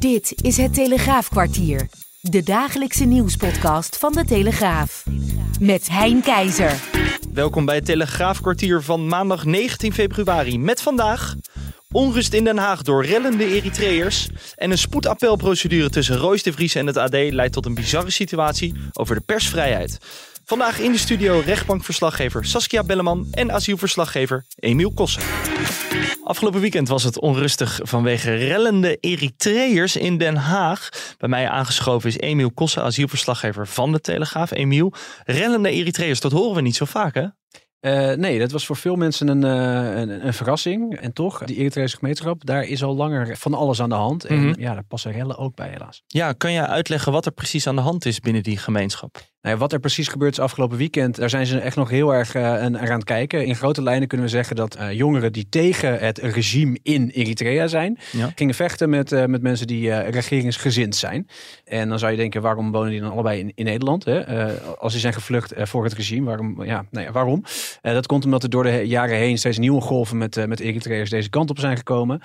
Dit is het Telegraafkwartier. De dagelijkse nieuwspodcast van de Telegraaf. Met Hein Keizer. Welkom bij het Telegraafkwartier van maandag 19 februari. Met vandaag onrust in Den Haag door rellende Eritreërs. En een spoedappelprocedure tussen Royce de Vries en het AD leidt tot een bizarre situatie over de persvrijheid. Vandaag in de studio rechtbankverslaggever Saskia Belleman en asielverslaggever Emiel Kossen. Afgelopen weekend was het onrustig vanwege rellende Eritreërs in Den Haag. Bij mij aangeschoven is Emiel Kossen, asielverslaggever van de Telegraaf. Emiel, rellende Eritreërs, dat horen we niet zo vaak hè? Uh, nee, dat was voor veel mensen een, uh, een, een, verrassing. En toch, die Eritrese gemeenschap, daar is al langer van alles aan de hand. En mm -hmm. ja, daar passen rellen ook bij helaas. Ja, kan je uitleggen wat er precies aan de hand is binnen die gemeenschap? Nou ja, wat er precies gebeurt is afgelopen weekend, daar zijn ze echt nog heel erg uh, aan het kijken. In grote lijnen kunnen we zeggen dat uh, jongeren die tegen het regime in Eritrea zijn, ja. gingen vechten met, uh, met mensen die regeringsgezind zijn. En dan zou je denken, waarom wonen die dan allebei in, in Nederland? Hè? als die zijn gevlucht voor het regime, waarom? Ja, nou ja, waarom? dat komt omdat er door de jaren heen steeds nieuwe golven met, met Eritreërs deze kant op zijn gekomen.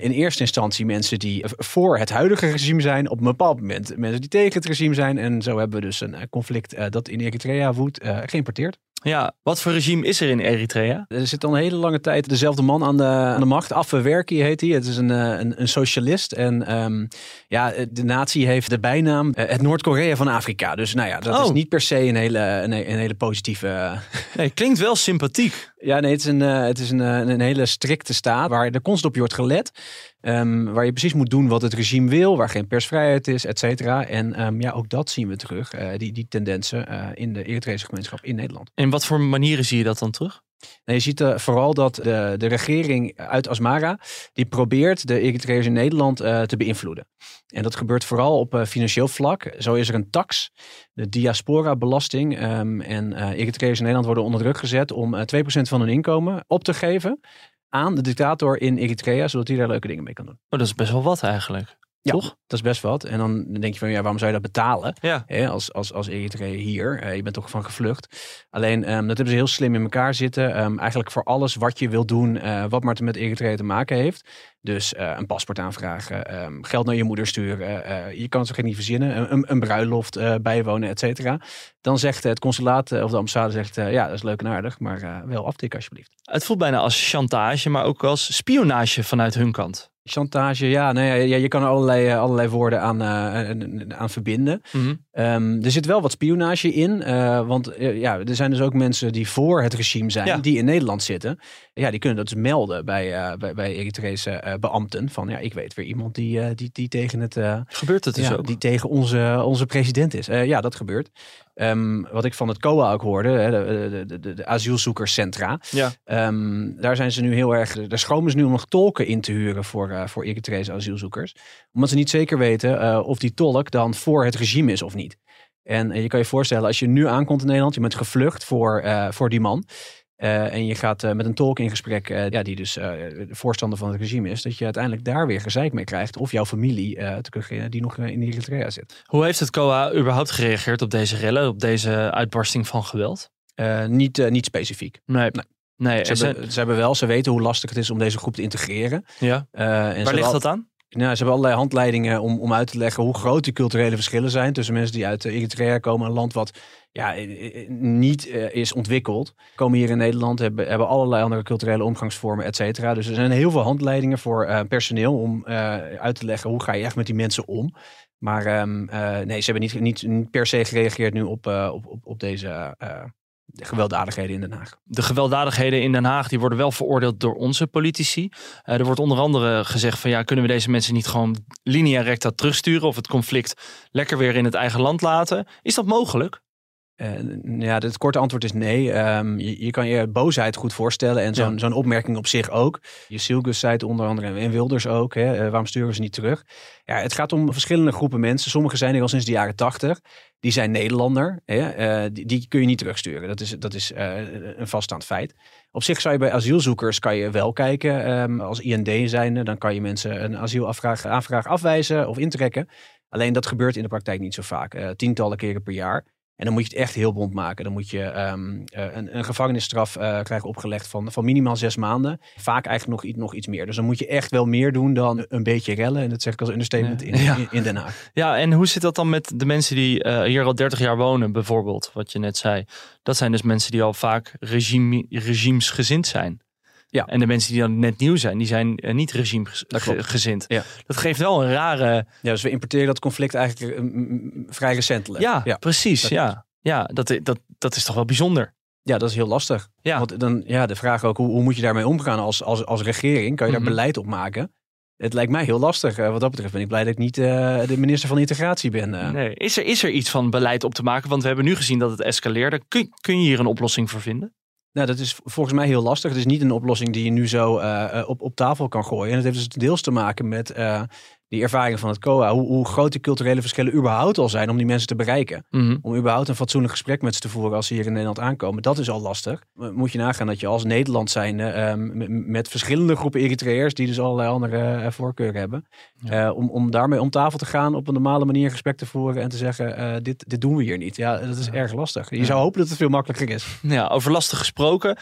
in eerste instantie mensen die voor het huidige regime zijn, op een bepaald moment mensen die tegen het regime zijn. En zo hebben we dus een conflict uh, dat in Eritrea woedt uh, geïmporteerd. Ja, wat voor regime is er in Eritrea? Er zit al een hele lange tijd dezelfde man aan de, aan de macht. Afwerki heet hij. Het is een, een, een socialist. En um, ja, de natie heeft de bijnaam het Noord-Korea van Afrika. Dus nou ja, dat oh. is niet per se een hele, een, een hele positieve... Nee, klinkt wel sympathiek. Ja, nee, het is, een, uh, het is een, een hele strikte staat waar de constant op je wordt gelet. Um, waar je precies moet doen wat het regime wil, waar geen persvrijheid is, et cetera. En um, ja, ook dat zien we terug, uh, die, die tendensen in de Eritrese gemeenschap in Nederland. En wat voor manieren zie je dat dan terug? Nou, je ziet uh, vooral dat de, de regering uit Asmara, die probeert de Eritreërs in Nederland uh, te beïnvloeden. En dat gebeurt vooral op uh, financieel vlak. Zo is er een tax, de diaspora-belasting. Um, en Eritreërs in Nederland worden onder druk gezet om 2% van hun inkomen op te geven aan de dictator in Eritrea, zodat hij daar leuke dingen mee kan doen. Oh, dat is best wel wat eigenlijk. Ja, Toch? dat is best wat. En dan denk je van, ja, waarom zou je dat betalen? Ja. Hè, als, als, als Eritrea hier. Uh, je bent toch van gevlucht. Alleen, um, dat hebben ze heel slim in elkaar zitten. Um, eigenlijk voor alles wat je wil doen, uh, wat maar met Eritrea te maken heeft. Dus uh, een paspoort aanvragen, um, geld naar je moeder sturen. je kan ze geen niet verzinnen. Een, een bruiloft bijwonen, et cetera. Dan zegt het consulaat of de ambassade zegt, ja, dat is leuk en aardig. Maar wel aftikken alsjeblieft. Het voelt bijna als chantage, maar ook als spionage vanuit hun kant. Chantage, ja, nou ja, je kan er allerlei, allerlei woorden aan, uh, aan verbinden. Mm -hmm. um, er zit wel wat spionage in, uh, want uh, ja, er zijn dus ook mensen die voor het regime zijn, ja. die in Nederland zitten. Ja, die kunnen dat dus melden bij, bij, bij Eritrese beambten. Van ja, ik weet weer iemand die, die, die tegen het. gebeurt het dus ja, ook? Die tegen onze, onze president is. ja, dat gebeurt. Um, wat ik van het COA ook hoorde, hè, de, de, de, de asielzoekerscentra. Ja. Um, daar zijn ze nu heel erg. Daar schromen ze nu om nog tolken in te huren voor, uh, voor Eritrese asielzoekers. Omdat ze niet zeker weten uh, of die tolk dan voor het regime is of niet. En uh, je kan je voorstellen, als je nu aankomt in Nederland, je bent gevlucht voor, voor die man. En je gaat met een tolk in gesprek, ja, die dus de voorstander van het regime is, dat je uiteindelijk daar weer gezeik mee krijgt. Of jouw familie, die nog in Eritrea zit. Hoe heeft het COA überhaupt gereageerd op deze rellen, op deze uitbarsting van geweld? niet, niet specifiek. Nee. nee. Nee ze, hebben, ze hebben wel, ze weten hoe lastig het is om deze groep te integreren. Ja. En Waar ligt dat aan? Nou, ze hebben allerlei handleidingen om, om uit te leggen hoe groot die culturele verschillen zijn tussen mensen die uit Eritrea komen, een land wat ja, niet uh, is ontwikkeld. Komen hier in Nederland, hebben, hebben allerlei andere culturele omgangsvormen, et cetera. Dus er zijn heel veel handleidingen voor uh, personeel om uit te leggen hoe ga je echt met die mensen om. Maar um, nee, ze hebben niet, niet, niet, per se gereageerd nu op, op, op, op deze de gewelddadigheden in Den Haag. De gewelddadigheden in Den Haag die worden wel veroordeeld door onze politici. Uh, er wordt onder andere gezegd van ja, kunnen we deze mensen niet gewoon linea recta terugsturen of het conflict lekker weer in het eigen land laten? Is dat mogelijk? Uh, ja, het korte antwoord is nee. Um, je, je, kan je boosheid goed voorstellen en zo'n ja. zo'n opmerking op zich ook. Je Silgus zei het onder andere en Wilders ook. Hè, uh, waarom sturen ze niet terug? Ja, het gaat om verschillende groepen mensen. Sommigen zijn er al sinds de jaren tachtig. Die zijn Nederlander. Hè, uh, die, die, kun je niet terugsturen. Dat is, dat is een vaststaand feit. Op zich zou je bij asielzoekers kan je wel kijken. Um, als IND zijnde, dan kan je mensen een asielaanvraag aanvraag afwijzen of intrekken. Alleen dat gebeurt in de praktijk niet zo vaak. tientallen keren per jaar. En dan moet je het echt heel bond maken. Dan moet je um, een, een, gevangenisstraf uh, krijgen opgelegd van, van minimaal zes maanden. Vaak eigenlijk nog, iets, nog iets meer. Dus dan moet je echt wel meer doen dan een beetje rellen. En dat zeg ik als understatement in, in, in, Den Haag. Ja, en hoe zit dat dan met de mensen die uh, hier al 30 jaar wonen, bijvoorbeeld? Wat je net zei. Dat zijn dus mensen die al vaak regime, regimesgezind zijn. Ja. En de mensen die dan net nieuw zijn, die zijn uh, niet regimegezind. Ja. Dat geeft wel een rare... Ja, dus we importeren dat conflict eigenlijk uh, vrij recentelijk. Ja, ja. precies. Dat ja, ja dat, dat, dat is toch wel bijzonder. Ja, dat is heel lastig. Ja. Want dan, ja, de vraag ook, hoe, hoe moet je daarmee omgaan als, als, als regering? Kan je daar mm -hmm. beleid op maken? Het lijkt mij heel lastig. Uh, wat dat betreft ben ik blij dat ik niet uh, de minister van Integratie ben. Uh. Nee. Is, er, is er iets van beleid op te maken? Want we hebben nu gezien dat het escaleerde. Kun, kun je hier een oplossing voor vinden? Nou, dat is volgens mij heel lastig. Het is niet een oplossing die je nu zo uh, op, op tafel kan gooien. En het heeft dus deels te maken met uh, die ervaring van het COA. Hoe, hoe groot die culturele verschillen überhaupt al zijn om die mensen te bereiken. Mm Om überhaupt een fatsoenlijk gesprek met ze te voeren als ze hier in Nederland aankomen. Dat is al lastig. Moet je nagaan dat je als Nederland zijn uh, met verschillende groepen Eritreërs die dus allerlei andere voorkeuren hebben. Ja. Uh, om, om daarmee om tafel te gaan, op een normale manier gesprek te voeren en te zeggen, dit, dit doen we hier niet. Ja, dat is ja. erg lastig. Je zou hopen dat het veel makkelijker is. Ja, over lastig gesproken.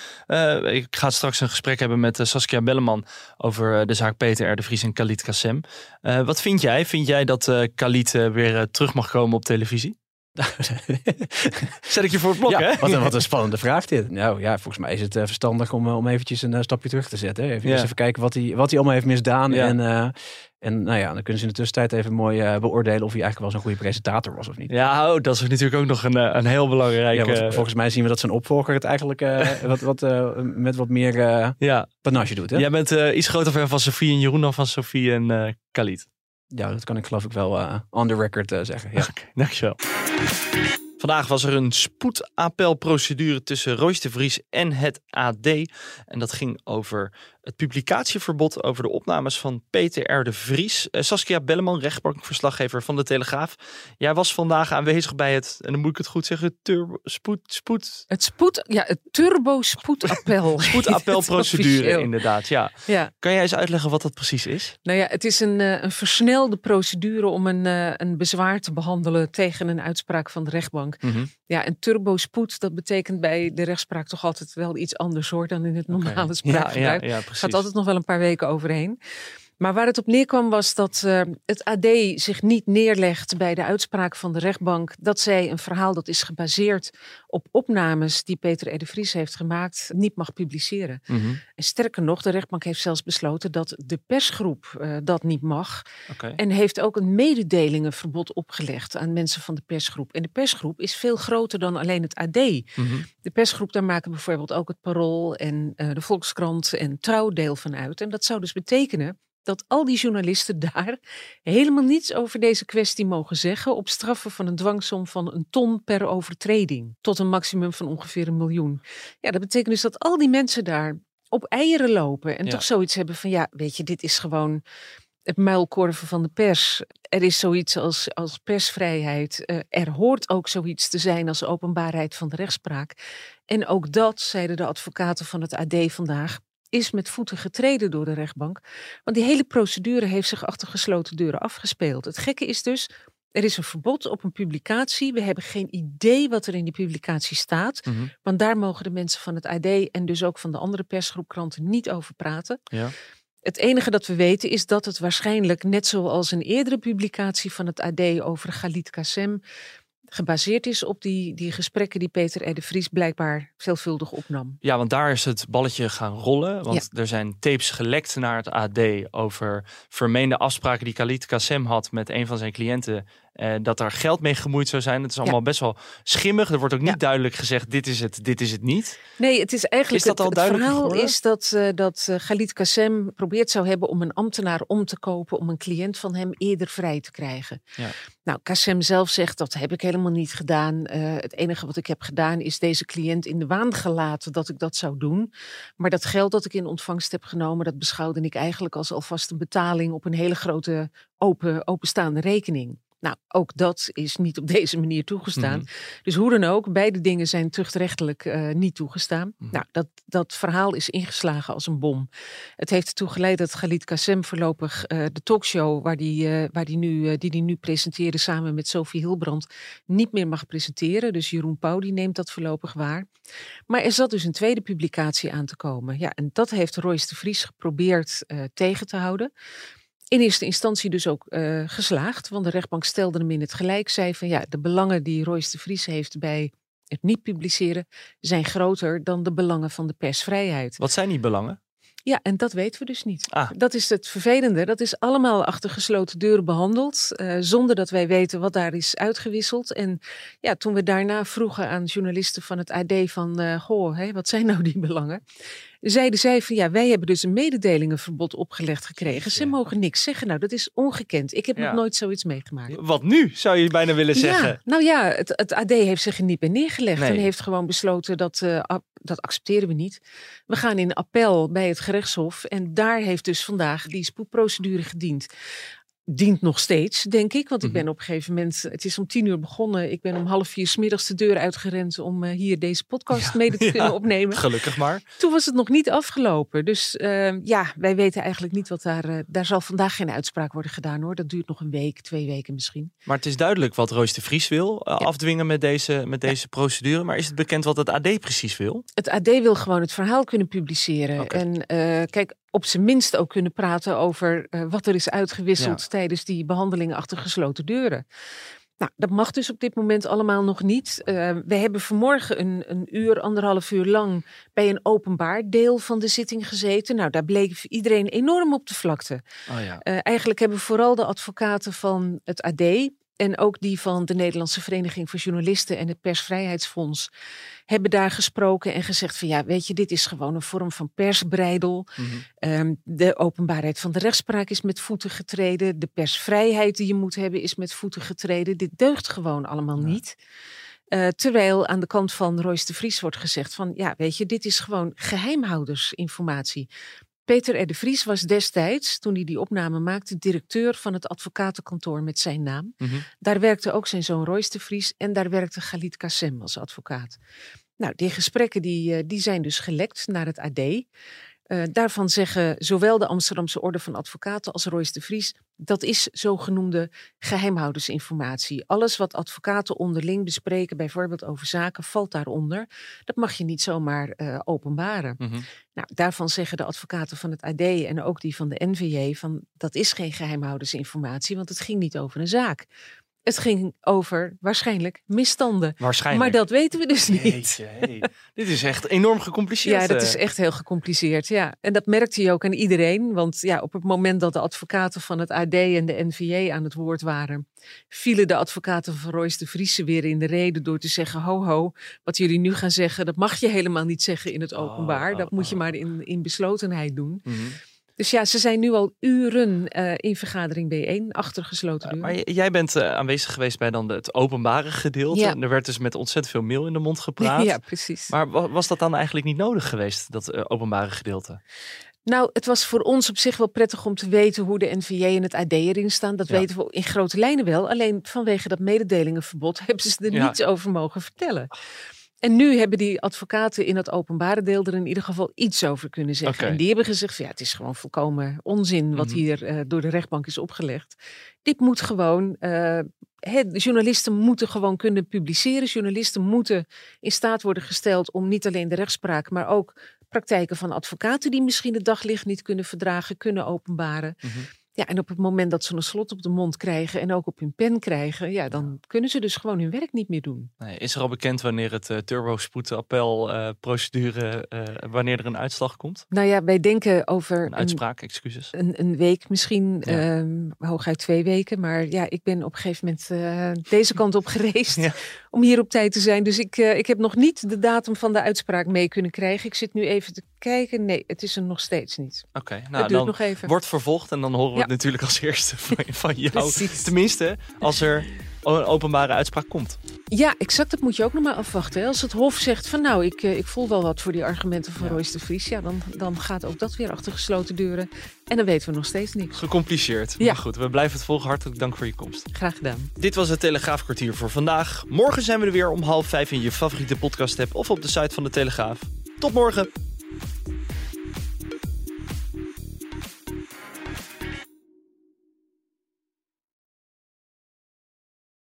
ik ga straks een gesprek hebben met Saskia Belleman over de zaak Peter R. de Vries en Khalid Kassem. wat vind jij? Vind jij dat Khalid weer terug mag komen op televisie? Zet ik je voor het blok, ja, hè? Wat een, wat een spannende vraag dit. Nou ja, volgens mij is het verstandig om, om eventjes een stapje terug te zetten. Even, ja. even kijken wat hij, wat hij allemaal heeft misdaan. Ja. En, en nou ja, dan kunnen ze in de tussentijd even mooi beoordelen of hij eigenlijk wel zo'n goede presentator was of niet. Ja, oh, dat is natuurlijk ook nog een, een heel belangrijk... Ja, volgens mij zien we dat zijn opvolger het eigenlijk wat, wat, met wat meer ja. panache doet. Hè? Jij bent iets groter fan van Sofie en Jeroen dan van Sofie en Khalid. Ja, dat kan ik geloof ik wel on the record zeggen. Ja. Okay, dankjewel. Vandaag was er een spoedappelprocedure tussen Royce de Vries en het AD. En dat ging over het publicatieverbod over de opnames van Peter R. de Vries. Uh, Saskia Belleman, rechtbankverslaggever van de Telegraaf. Jij was vandaag aanwezig bij het, en dan moet ik het goed zeggen, turbo, spoed, spoed... Het spoed, ja, het turbo spoedappel. spoedappelprocedure, inderdaad, ja. ja. Kan jij eens uitleggen wat dat precies is? Nou ja, het is een, een versnelde procedure om een, een bezwaar te behandelen tegen een uitspraak van de rechtbank. Mm -hmm. Ja, en turbospoed, dat betekent bij de rechtspraak toch altijd wel iets anders hoor dan in het normale okay. spraakgebruik. Ja, ja, ja, gaat altijd nog wel een paar weken overheen. Maar waar het op neerkwam was dat uh, het AD zich niet neerlegt bij de uitspraak van de rechtbank dat zij een verhaal dat is gebaseerd op opnames die Peter R. de Vries heeft gemaakt niet mag publiceren. Mm -hmm. En sterker nog, de rechtbank heeft zelfs besloten dat de persgroep uh, dat niet mag. Okay. En heeft ook een mededelingenverbod opgelegd aan mensen van de persgroep. En de persgroep is veel groter dan alleen het AD. Mm -hmm. De persgroep, daar maken bijvoorbeeld ook het Parool en uh, de Volkskrant en Trouw deel van uit. En dat zou dus betekenen dat al die journalisten daar helemaal niets over deze kwestie mogen zeggen op straffen van een dwangsom van een ton per overtreding tot een maximum van ongeveer een miljoen. Ja, dat betekent dus dat al die mensen daar op eieren lopen en ja. toch zoiets hebben van ja, weet je, dit is gewoon het muilkorven van de pers. Er is zoiets als, als persvrijheid. Uh, er hoort ook zoiets te zijn als openbaarheid van de rechtspraak. En ook dat, zeiden de advocaten van het AD vandaag, is met voeten getreden door de rechtbank. Want die hele procedure heeft zich achter gesloten deuren afgespeeld. Het gekke is dus, er is een verbod op een publicatie. We hebben geen idee wat er in die publicatie staat. Mm -hmm. Want daar mogen de mensen van het AD en dus ook van de andere persgroepkranten niet over praten. Ja. Het enige dat we weten is dat het waarschijnlijk, net zoals een eerdere publicatie van het AD over Galit Kassem, gebaseerd is op die, die gesprekken die Peter R. de Vries blijkbaar veelvuldig opnam. Ja, want daar is het balletje gaan rollen. Want ja. er zijn tapes gelekt naar het AD over vermeende afspraken die Khalid Kassem had met een van zijn cliënten uh, dat er geld mee gemoeid zou zijn. Het is allemaal ja. best wel schimmig. Er wordt ook niet ja. duidelijk gezegd, dit is het, dit is het niet. Nee, het is eigenlijk... Is dat het, al duidelijk Het verhaal geworden? is dat, uh, dat uh, Galit Kassem probeert zou hebben om een ambtenaar om te kopen... om een cliënt van hem eerder vrij te krijgen. Ja. Nou, Kassem zelf zegt, dat heb ik helemaal niet gedaan. het enige wat ik heb gedaan is deze cliënt in de waan gelaten dat ik dat zou doen. Maar dat geld dat ik in ontvangst heb genomen... dat beschouwde ik eigenlijk als alvast een betaling op een hele grote open, openstaande rekening. Nou, ook dat is niet op deze manier toegestaan. Mhm. Dus hoe dan ook, beide dingen zijn tuchtrechtelijk uh, niet toegestaan. Mhm. Nou, dat, dat verhaal is ingeslagen als een bom. Het heeft ertoe geleid dat Galit Kassem voorlopig uh, de talkshow waar die, uh, waar die, nu, die die nu presenteerde samen met Sophie Hilbrand niet meer mag presenteren. Dus Jeroen Pauw die neemt dat voorlopig waar. Maar er zat dus een tweede publicatie aan te komen. Ja, en dat heeft Royce de Vries geprobeerd tegen te houden in eerste instantie dus ook uh, geslaagd. Want de rechtbank stelde hem in het gelijk. Zei van ja, de belangen die Royce de Vries heeft bij het niet publiceren... zijn groter dan de belangen van de persvrijheid. Wat zijn die belangen? Ja, en dat weten we dus niet. Ah. Dat is het vervelende. Dat is allemaal achter gesloten deuren behandeld, uh, zonder dat wij weten wat daar is uitgewisseld. En ja, toen we daarna vroegen aan journalisten van het AD van, uh, goh, hé, wat zijn nou die belangen? Zeiden zij van ja, wij hebben dus een mededelingenverbod opgelegd gekregen. Ze mogen niks zeggen. Nou, dat is ongekend. Ik heb nog nooit zoiets meegemaakt. Wat nu, zou je bijna willen zeggen? Ja, nou ja, het, het AD heeft zich er niet bij neergelegd. En heeft gewoon besloten dat, uh, dat accepteren we niet. We gaan in appel bij het gerechtshof. En daar heeft dus vandaag die spoedprocedure gediend dient nog steeds, denk ik. Want ik mhm. ben op een gegeven moment, het is om tien uur begonnen. Ik ben om half vier smiddags de deur uitgerend om uh, hier deze podcast mede te kunnen opnemen. Gelukkig maar. Toen was het nog niet afgelopen. Dus uh, ja, wij weten eigenlijk niet wat daar. Uh, daar zal vandaag geen uitspraak worden gedaan hoor. Dat duurt nog een week, twee weken misschien. Maar het is duidelijk wat Roos de Vries wil eh, afdwingen met deze, met deze procedure. Maar is het bekend wat het AD precies wil? Het AD wil gewoon het verhaal kunnen publiceren. Okay. En kijk, op zijn minst ook kunnen praten over uh, wat er is uitgewisseld tijdens die behandelingen achter gesloten deuren. Nou, dat mag dus op dit moment allemaal nog niet. Uh, we hebben vanmorgen een, een uur, anderhalf uur lang bij een openbaar deel van de zitting gezeten. Nou, daar bleek iedereen enorm op de vlakte. Oh ja. uh, eigenlijk hebben vooral de advocaten van het AD en ook die van de Nederlandse Vereniging voor Journalisten en het Persvrijheidsfonds hebben daar gesproken en gezegd van ja, weet je, dit is gewoon een vorm van persbreidel. Mm -hmm. de openbaarheid van de rechtspraak is met voeten getreden. De persvrijheid die je moet hebben is met voeten getreden. Dit deugt gewoon allemaal niet. Uh, terwijl aan de kant van Royce de Vries wordt gezegd van ja, weet je, dit is gewoon geheimhoudersinformatie. Peter R. de Vries was destijds, toen hij die opname maakte, directeur van het advocatenkantoor met zijn naam. Mm -hmm. Daar werkte ook zijn zoon Royce de Vries en daar werkte Galit Kassem als advocaat. Nou, die gesprekken die, eh, die zijn dus gelekt naar het AD. Uh, daarvan zeggen zowel de Amsterdamse Orde van Advocaten als Royce de Vries, dat is zogenoemde geheimhoudersinformatie. Alles wat advocaten onderling bespreken, bijvoorbeeld over zaken, valt daaronder. Dat mag je niet zomaar uh, openbaren. Mm -hmm. Nou, daarvan zeggen de advocaten van het AD en ook die van de NVJ van dat is geen geheimhoudersinformatie, want het ging niet over een zaak. Het ging over waarschijnlijk misstanden. Waarschijnlijk. Maar dat weten we dus niet. Jeetje, hey. Dit is echt enorm gecompliceerd. Ja, dat is echt heel gecompliceerd. Ja. En dat merkte je ook aan iedereen. Want ja, op het moment dat de advocaten van het AD en de NVJ aan het woord waren, vielen de advocaten van Royce de Vriese weer in de reden door te zeggen: ho, ho, wat jullie nu gaan zeggen, dat mag je helemaal niet zeggen in het openbaar. Oh, oh, dat moet je oh. maar in, in beslotenheid doen. Mm -hmm. Dus ja, ze zijn nu al uren uh, in vergadering B1 achter gesloten deuren. Uh, maar jij bent uh, aanwezig geweest bij dan het openbare gedeelte. Ja. Er werd dus met ontzettend veel mail in de mond gepraat. Ja, precies. Maar was dat dan eigenlijk niet nodig geweest, dat openbare gedeelte? Nou, het was voor ons op zich wel prettig om te weten hoe de NVJ en het AD erin staan. Dat ja. weten we in grote lijnen wel. Alleen vanwege dat mededelingenverbod hebben ze er ja. niets over mogen vertellen. En nu hebben die advocaten in het openbare deel er in ieder geval iets over kunnen zeggen. Okay. En die hebben gezegd, ja, het is gewoon volkomen onzin wat mm -hmm. hier uh, door de rechtbank is opgelegd. Dit moet gewoon, uh, he, journalisten moeten gewoon kunnen publiceren. Journalisten moeten in staat worden gesteld om niet alleen de rechtspraak, maar ook praktijken van advocaten die misschien het daglicht niet kunnen verdragen, kunnen openbaren. Mm -hmm. Ja, en op het moment dat ze een slot op de mond krijgen en ook op hun pen krijgen, ja, dan kunnen ze dus gewoon hun werk niet meer doen. Nee, is er al bekend wanneer het uh, turbo-spoedappel-procedure, uh, uh, wanneer er een uitslag komt? Nou ja, wij denken over. Een uitspraak, een, excuses. Een, een, week misschien, ja. uh, hooguit twee weken. Maar ja, ik ben op een gegeven moment deze kant op gereisd ja. om hier op tijd te zijn. Dus ik, ik heb nog niet de datum van de uitspraak mee kunnen krijgen. Ik zit nu even te kijken. Nee, het is er nog steeds niet. Oké, nou duurt dan nog even. wordt vervolgd en dan horen we. Het natuurlijk als eerste van, van jou. Precies. Tenminste, als er een openbare uitspraak komt. Ja, exact. Dat moet je ook nog maar afwachten. hè. Als het Hof zegt van nou, ik, eh, ik voel wel wat voor die argumenten van Ja. Royce de Vries. Ja, dan, dan gaat ook dat weer achter gesloten deuren. En dan weten we nog steeds niks. Gecompliceerd. Ja. Maar goed, we blijven het volgen. Hartelijk dank voor je komst. Graag gedaan. Dit was het Telegraafkwartier voor vandaag. Morgen zijn we er weer om half vijf in je favoriete podcast app of op de site van de Telegraaf. Tot morgen.